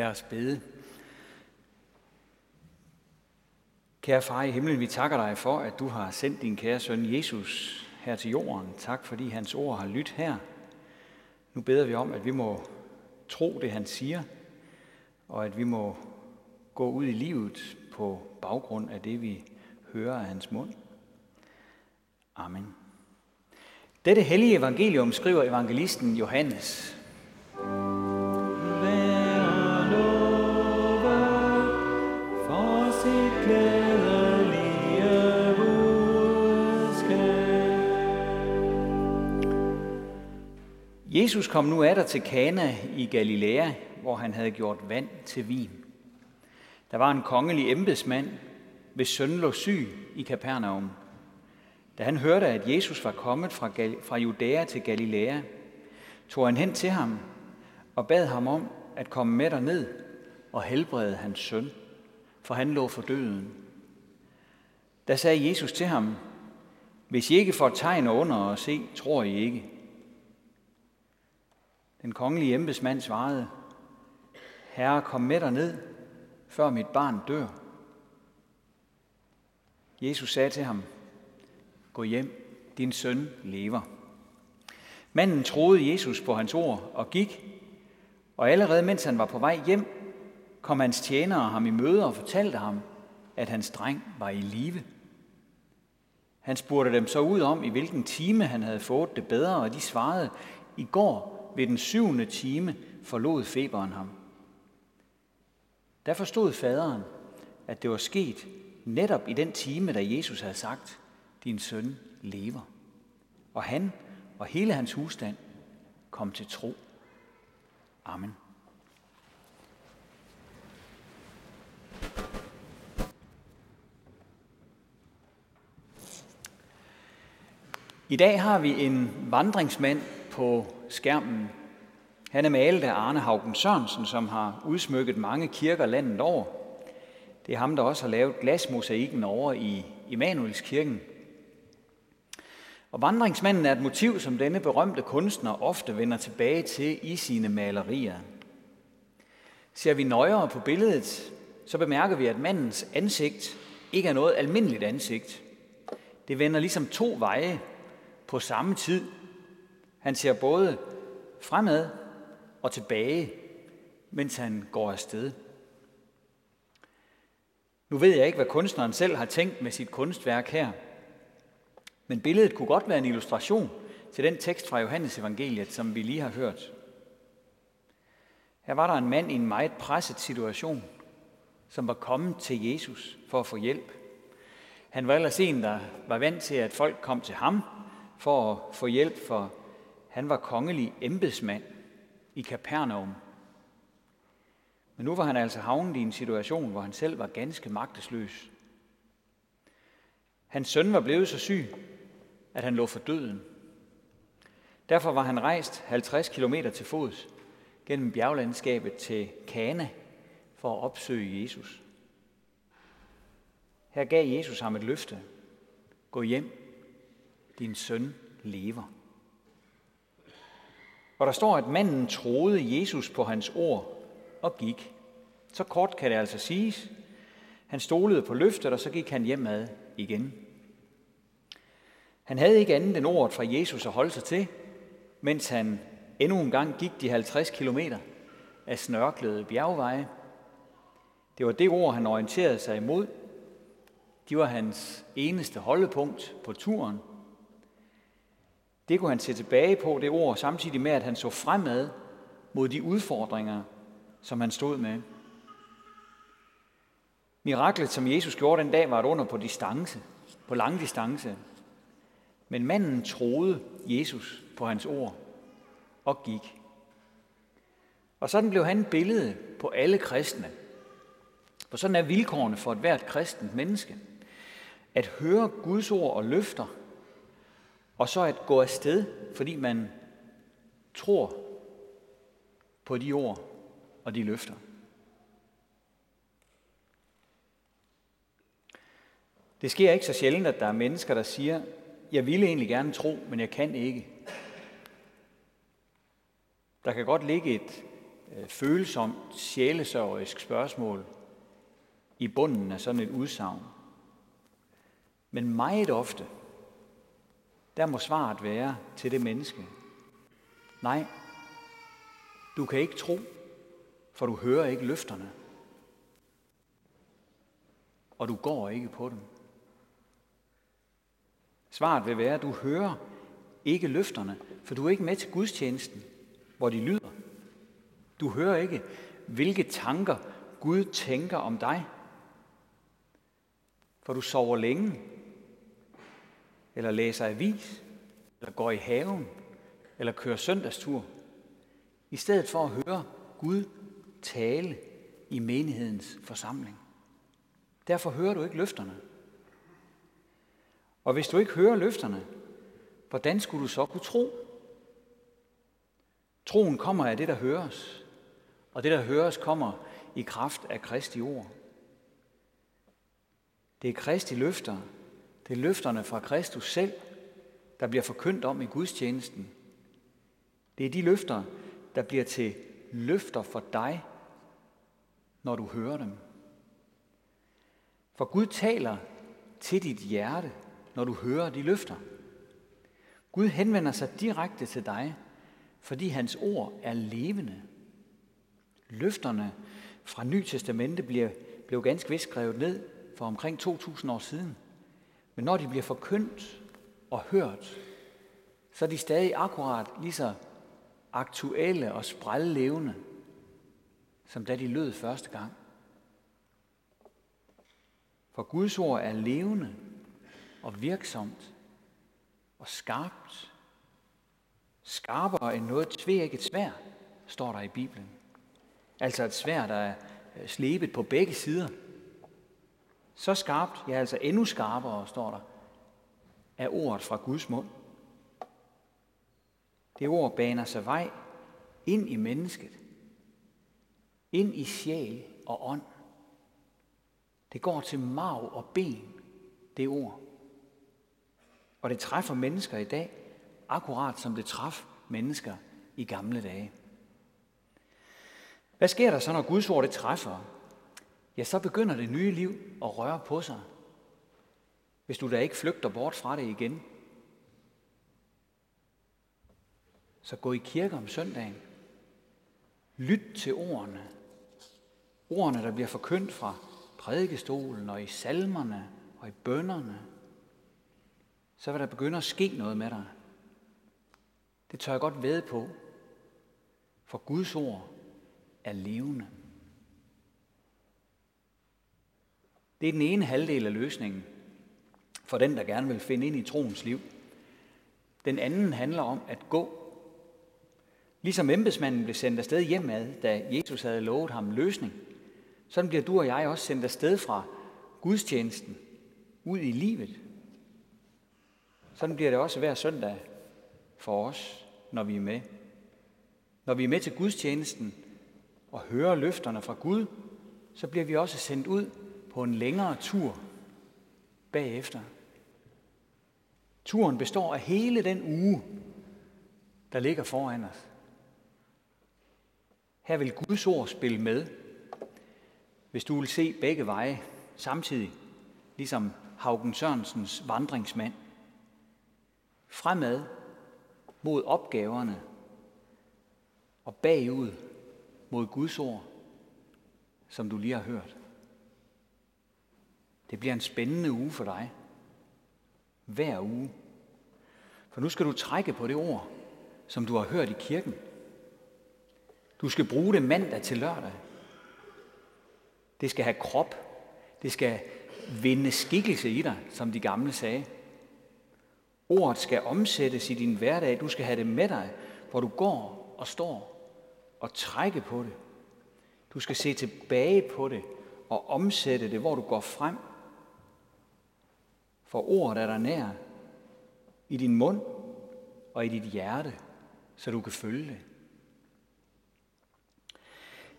Lad os bede. Kære far i himlen, vi takker dig for, at du har sendt din kære søn Jesus her til jorden. Tak fordi hans ord har lyttet her. Nu beder vi om, at vi må tro det, han siger, og at vi må gå ud i livet på baggrund af det, vi hører af hans mund. Amen. Dette hellige evangelium skriver evangelisten Johannes. Jesus kom nu der til Kana i Galilea, hvor han havde gjort vand til vin. Der var en kongelig embedsmand, hvis søn lå syg i Kapernaum. Da han hørte, at Jesus var kommet fra, fra Judæa til Galilea, tog han hen til ham og bad ham om at komme med ned og helbrede hans søn, for han lå for døden. Da sagde Jesus til ham, hvis I ikke får tegn under og se, tror I ikke. Den kongelige embedsmand svarede, Herre, kom med dig ned, før mit barn dør. Jesus sagde til ham, Gå hjem, din søn lever. Manden troede Jesus på hans ord og gik, og allerede mens han var på vej hjem, kom hans tjenere ham i møde og fortalte ham, at hans dreng var i live. Han spurgte dem så ud om, i hvilken time han havde fået det bedre, og de svarede, i går ved den syvende time forlod feberen ham. Der forstod faderen, at det var sket netop i den time, da Jesus havde sagt, din søn lever. Og han og hele hans husstand kom til tro. Amen. I dag har vi en vandringsmand på skærmen. Han er malet af Arne Haugen Sørensen, som har udsmykket mange kirker landet over. Det er ham, der også har lavet glasmosaikken over i Immanuelskirken. Og vandringsmanden er et motiv, som denne berømte kunstner ofte vender tilbage til i sine malerier. Ser vi nøjere på billedet, så bemærker vi, at mandens ansigt ikke er noget almindeligt ansigt. Det vender ligesom to veje på samme tid han ser både fremad og tilbage, mens han går afsted. Nu ved jeg ikke, hvad kunstneren selv har tænkt med sit kunstværk her, men billedet kunne godt være en illustration til den tekst fra Johannes evangeliet, som vi lige har hørt. Her var der en mand i en meget presset situation, som var kommet til Jesus for at få hjælp. Han var ellers en, der var vant til, at folk kom til ham for at få hjælp for han var kongelig embedsmand i Kapernaum. Men nu var han altså havnet i en situation, hvor han selv var ganske magtesløs. Hans søn var blevet så syg, at han lå for døden. Derfor var han rejst 50 km til fods gennem bjerglandskabet til Kana for at opsøge Jesus. Her gav Jesus ham et løfte. Gå hjem, din søn lever. Og der står, at manden troede Jesus på hans ord og gik. Så kort kan det altså siges. Han stolede på løftet, og så gik han hjemad igen. Han havde ikke andet end ordet fra Jesus at holde sig til, mens han endnu en gang gik de 50 kilometer af snørklede bjergveje. Det var det ord, han orienterede sig imod. De var hans eneste holdepunkt på turen – det kunne han se tilbage på, det ord, samtidig med, at han så fremad mod de udfordringer, som han stod med. Miraklet, som Jesus gjorde den dag, var et under på distance, på lang distance. Men manden troede Jesus på hans ord og gik. Og sådan blev han et billede på alle kristne. For sådan er vilkårene for et hvert kristent menneske. At høre Guds ord og løfter og så at gå afsted, fordi man tror på de ord og de løfter. Det sker ikke så sjældent, at der er mennesker, der siger, jeg ville egentlig gerne tro, men jeg kan ikke. Der kan godt ligge et, øh, følsomt, sjælesørgerisk spørgsmål i bunden af sådan et udsagn. Men meget ofte, der må svaret være til det menneske. Nej, du kan ikke tro, for du hører ikke løfterne. Og du går ikke på dem. Svaret vil være, at du hører ikke løfterne, for du er ikke med til gudstjenesten, hvor de lyder. Du hører ikke, hvilke tanker Gud tænker om dig. For du sover længe, eller læser avis, eller går i haven, eller kører søndagstur, i stedet for at høre Gud tale i menighedens forsamling. Derfor hører du ikke løfterne. Og hvis du ikke hører løfterne, hvordan skulle du så kunne tro? Troen kommer af det, der høres, og det, der høres, kommer i kraft af Kristi ord. Det er Kristi løfter, det er løfterne fra Kristus selv, der bliver forkyndt om i gudstjenesten. Det er de løfter, der bliver til løfter for dig, når du hører dem. For Gud taler til dit hjerte, når du hører de løfter. Gud henvender sig direkte til dig, fordi hans ord er levende. Løfterne fra Ny Testamente blev, blev ganske vist skrevet ned for omkring 2.000 år siden. Men når de bliver forkyndt og hørt, så er de stadig akkurat lige så aktuelle og sprællevende, som da de lød første gang. For Guds ord er levende og virksomt og skarpt. Skarpere end noget tvækket svær, står der i Bibelen. Altså et svær, der er slebet på begge sider. Så skarpt, ja altså endnu skarpere, står der, er ordet fra Guds mund. Det ord baner sig vej ind i mennesket, ind i sjæl og ånd. Det går til marv og ben, det ord. Og det træffer mennesker i dag, akkurat som det traf mennesker i gamle dage. Hvad sker der så, når Guds ord det træffer? Ja, så begynder det nye liv at røre på sig. Hvis du da ikke flygter bort fra det igen. Så gå i kirke om søndagen. Lyt til ordene. Ordene, der bliver forkyndt fra prædikestolen og i salmerne og i bønderne. Så vil der begynde at ske noget med dig. Det tør jeg godt ved på. For Guds ord er levende. Det er den ene halvdel af løsningen for den, der gerne vil finde ind i troens liv. Den anden handler om at gå. Ligesom embedsmanden blev sendt afsted hjemad, da Jesus havde lovet ham løsning, sådan bliver du og jeg også sendt afsted fra gudstjenesten ud i livet. Sådan bliver det også hver søndag for os, når vi er med. Når vi er med til gudstjenesten og hører løfterne fra Gud, så bliver vi også sendt ud på en længere tur bagefter. Turen består af hele den uge, der ligger foran os. Her vil Guds ord spille med, hvis du vil se begge veje samtidig, ligesom Haugen Sørensens vandringsmand. Fremad mod opgaverne og bagud mod Guds ord, som du lige har hørt. Det bliver en spændende uge for dig. Hver uge. For nu skal du trække på det ord, som du har hørt i kirken. Du skal bruge det mandag til lørdag. Det skal have krop. Det skal vinde skikkelse i dig, som de gamle sagde. Ordet skal omsættes i din hverdag. Du skal have det med dig, hvor du går og står og trække på det. Du skal se tilbage på det og omsætte det, hvor du går frem for ordet er der nær i din mund og i dit hjerte, så du kan følge det.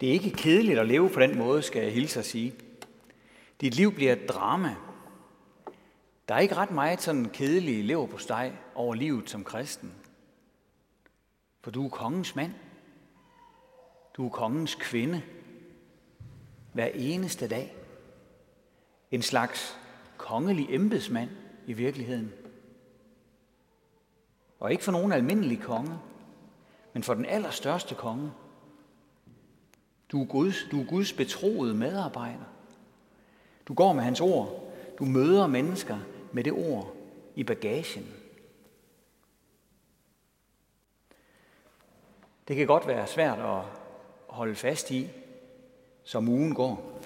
Det er ikke kedeligt at leve på den måde, skal jeg hilse at sige. Dit liv bliver et drama. Der er ikke ret meget sådan kedelig lever på steg over livet som kristen. For du er kongens mand. Du er kongens kvinde. Hver eneste dag. En slags kongelig embedsmand i virkeligheden. Og ikke for nogen almindelig konge, men for den allerstørste konge. Du er Guds, du er Guds betroede medarbejder. Du går med hans ord. Du møder mennesker med det ord i bagagen. Det kan godt være svært at holde fast i, som ugen går.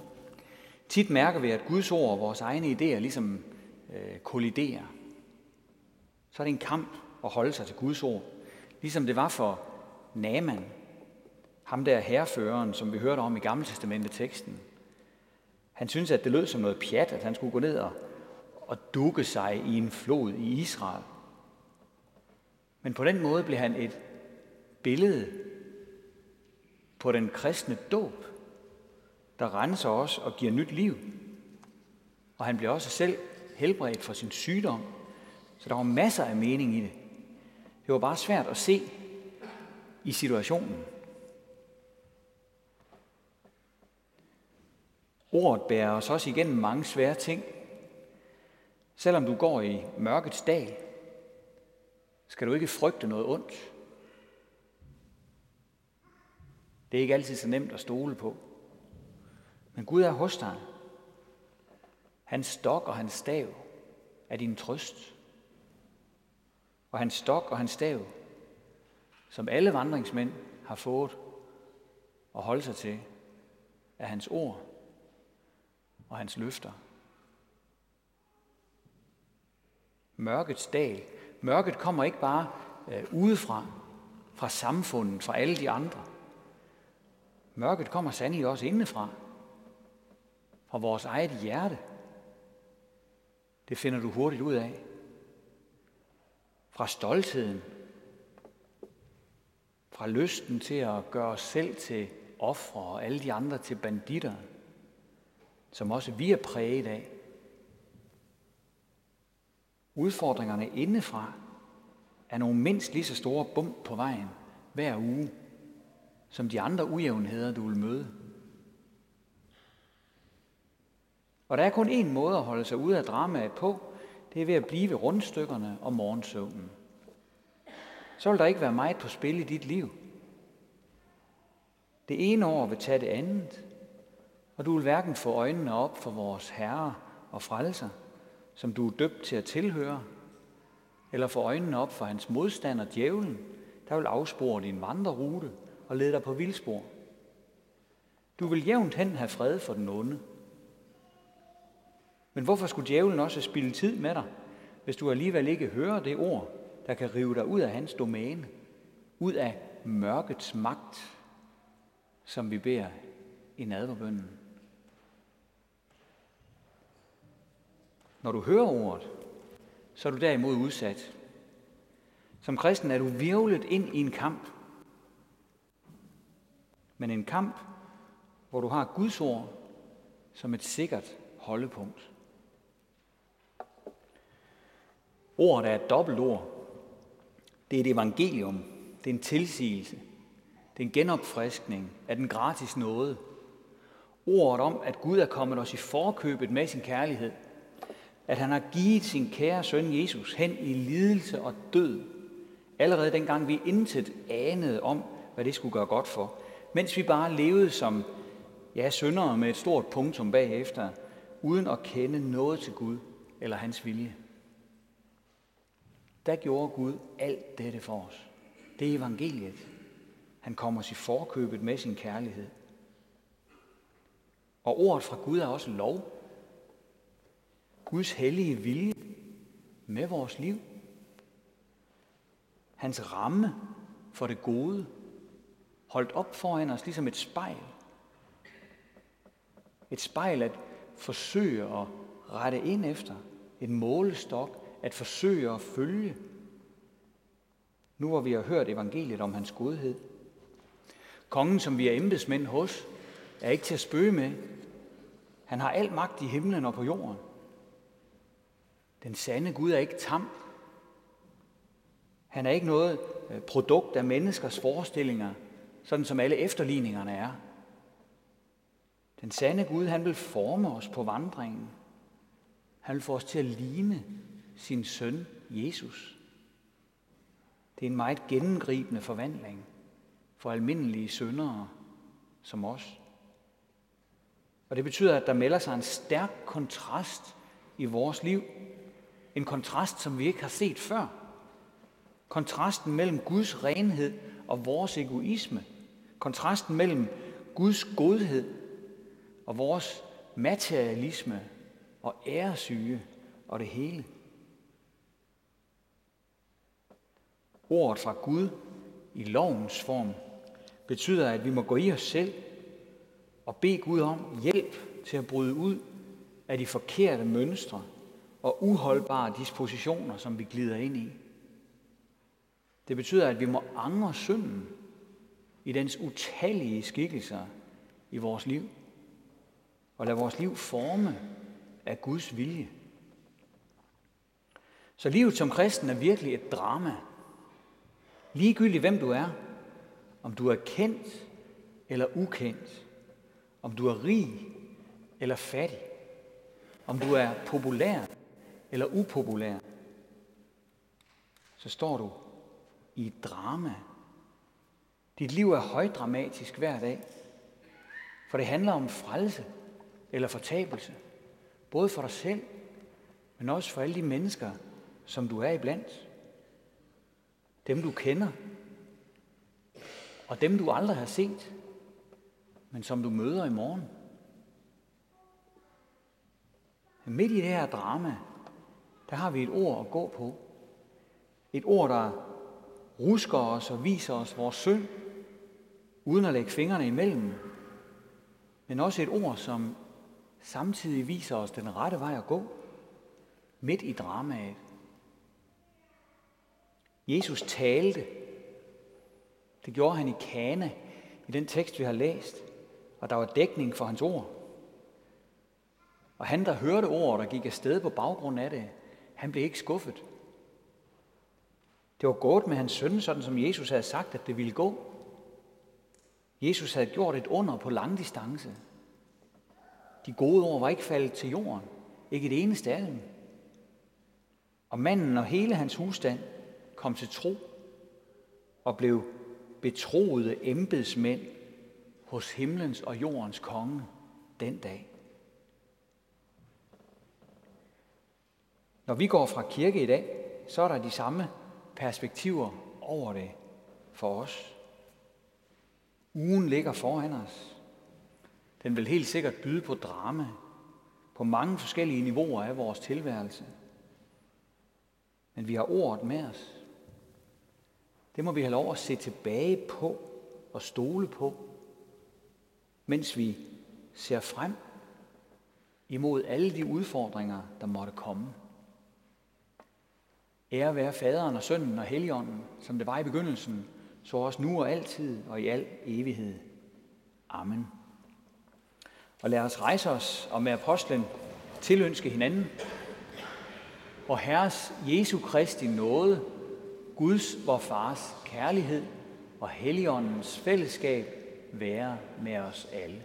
Tit mærker vi, at Guds ord og vores egne idéer ligesom øh, kolliderer. Så er det en kamp at holde sig til Guds ord. Ligesom det var for Naaman, ham der herreføreren, som vi hørte om i Gamle Testamentet teksten. Han synes, at det lød som noget pjat, at han skulle gå ned og, og dukke sig i en flod i Israel. Men på den måde blev han et billede på den kristne dåb, der renser os og giver nyt liv. Og han bliver også selv helbredt for sin sygdom. Så der var masser af mening i det. Det var bare svært at se i situationen. Ordet bærer os også igennem mange svære ting. Selvom du går i mørkets dal, skal du ikke frygte noget ondt. Det er ikke altid så nemt at stole på. Men Gud er hos dig. Hans stok og hans stav er din trøst. Og hans stok og hans stav, som alle vandringsmænd har fået at holde sig til, er hans ord og hans løfter. Mørkets dal. Mørket kommer ikke bare øh, udefra, fra samfundet, fra alle de andre. Mørket kommer sandelig også indefra, fra vores eget hjerte. Det finder du hurtigt ud af. Fra stoltheden, fra lysten til at gøre os selv til ofre og alle de andre til banditter, som også vi er præget af. Udfordringerne indefra er nogle mindst lige så store bump på vejen hver uge som de andre ujævnheder, du vil møde. Og der er kun én måde at holde sig ude af dramaet på, det er ved at blive ved rundstykkerne og morgensøvnen. Så vil der ikke være meget på spil i dit liv. Det ene år vil tage det andet, og du vil hverken få øjnene op for vores Herre og frelser, som du er døbt til at tilhøre, eller få øjnene op for hans modstander, djævlen, der vil afspore din vandrerute og lede dig på vildspor. Du vil jævnt hen have fred for den onde. Men hvorfor skulle djævlen også spille tid med dig, hvis du alligevel ikke hører det ord, der kan rive dig ud af hans domæne, ud af mørkets magt, som vi beder i nadverbønden? Når du hører ordet, så er du derimod udsat. Som kristen er du virvlet ind i en kamp, men en kamp, hvor du har Guds ord som et sikkert holdepunkt. Ordet er et dobbeltord. Det er et evangelium. Det er en tilsigelse. Det er en genopfriskning af den gratis nåde. Ordet om, at Gud er kommet os i forkøbet med sin kærlighed. At han har givet sin kære søn Jesus hen i lidelse og død. Allerede dengang vi intet anede om, hvad det skulle gøre godt for mens vi bare levede som ja, syndere med et stort punktum bagefter, uden at kende noget til Gud eller hans vilje. Der gjorde Gud alt dette for os. Det er evangeliet. Han kommer os i forkøbet med sin kærlighed. Og ordet fra Gud er også lov. Guds hellige vilje med vores liv. Hans ramme for det gode holdt op foran os, ligesom et spejl. Et spejl at forsøge at rette ind efter. En målestok at forsøge at følge. Nu hvor vi har hørt evangeliet om hans godhed. Kongen, som vi er embedsmænd hos, er ikke til at spøge med. Han har al magt i himlen og på jorden. Den sande Gud er ikke tam. Han er ikke noget øh, produkt af menneskers forestillinger sådan som alle efterligningerne er. Den sande Gud, han vil forme os på vandringen. Han vil få os til at ligne sin søn, Jesus. Det er en meget gennemgribende forvandling for almindelige syndere som os. Og det betyder, at der melder sig en stærk kontrast i vores liv. En kontrast, som vi ikke har set før. Kontrasten mellem Guds renhed og vores egoisme. Kontrasten mellem Guds godhed og vores materialisme og æresyge og det hele. Ordet fra Gud i lovens form betyder, at vi må gå i os selv og bede Gud om hjælp til at bryde ud af de forkerte mønstre og uholdbare dispositioner, som vi glider ind i. Det betyder, at vi må angre synden i dens utallige skikkelser i vores liv, og lade vores liv forme af Guds vilje. Så livet som kristen er virkelig et drama. Ligegyldigt hvem du er, om du er kendt eller ukendt, om du er rig eller fattig, om du er populær eller upopulær, så står du i et drama. Dit liv er højdramatisk hver dag, for det handler om frelse eller fortabelse, både for dig selv, men også for alle de mennesker, som du er iblandt. Dem du kender, og dem du aldrig har set, men som du møder i morgen. Midt i det her drama, der har vi et ord at gå på. Et ord, der rusker os og viser os vores synd, uden at lægge fingrene imellem. Men også et ord, som samtidig viser os den rette vej at gå, midt i dramaet. Jesus talte. Det gjorde han i Kana, i den tekst, vi har læst. Og der var dækning for hans ord. Og han, der hørte ord, der gik afsted på baggrund af det, han blev ikke skuffet. Det var gået med hans søn, sådan som Jesus havde sagt, at det ville gå. Jesus havde gjort et under på lang distance. De gode ord var ikke faldet til jorden. Ikke et eneste af dem. Og manden og hele hans husstand kom til tro og blev betroede embedsmænd hos himlens og jordens konge den dag. Når vi går fra kirke i dag, så er der de samme perspektiver over det for os. Ugen ligger foran os. Den vil helt sikkert byde på drama, på mange forskellige niveauer af vores tilværelse. Men vi har ordet med os. Det må vi have lov at se tilbage på og stole på, mens vi ser frem imod alle de udfordringer, der måtte komme. Ære være faderen og sønnen og helligånden, som det var i begyndelsen, så også nu og altid og i al evighed. Amen. Og lad os rejse os og med apostlen tilønske hinanden. Og Herres Jesu Kristi nåde, Guds, vor Fars kærlighed og Helligåndens fællesskab være med os alle.